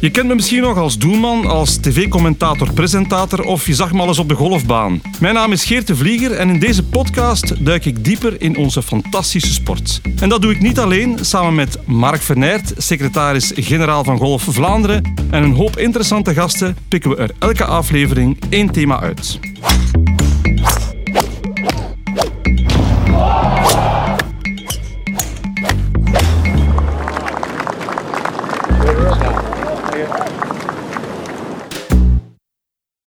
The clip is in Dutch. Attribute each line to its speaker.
Speaker 1: Je kent me misschien nog als doelman, als tv-commentator, presentator of je zag me al eens op de golfbaan. Mijn naam is Geert de Vlieger en in deze podcast duik ik dieper in onze fantastische sport. En dat doe ik niet alleen, samen met Mark Vernert, secretaris-generaal van Golf Vlaanderen en een hoop interessante gasten pikken we er elke aflevering één thema uit. you.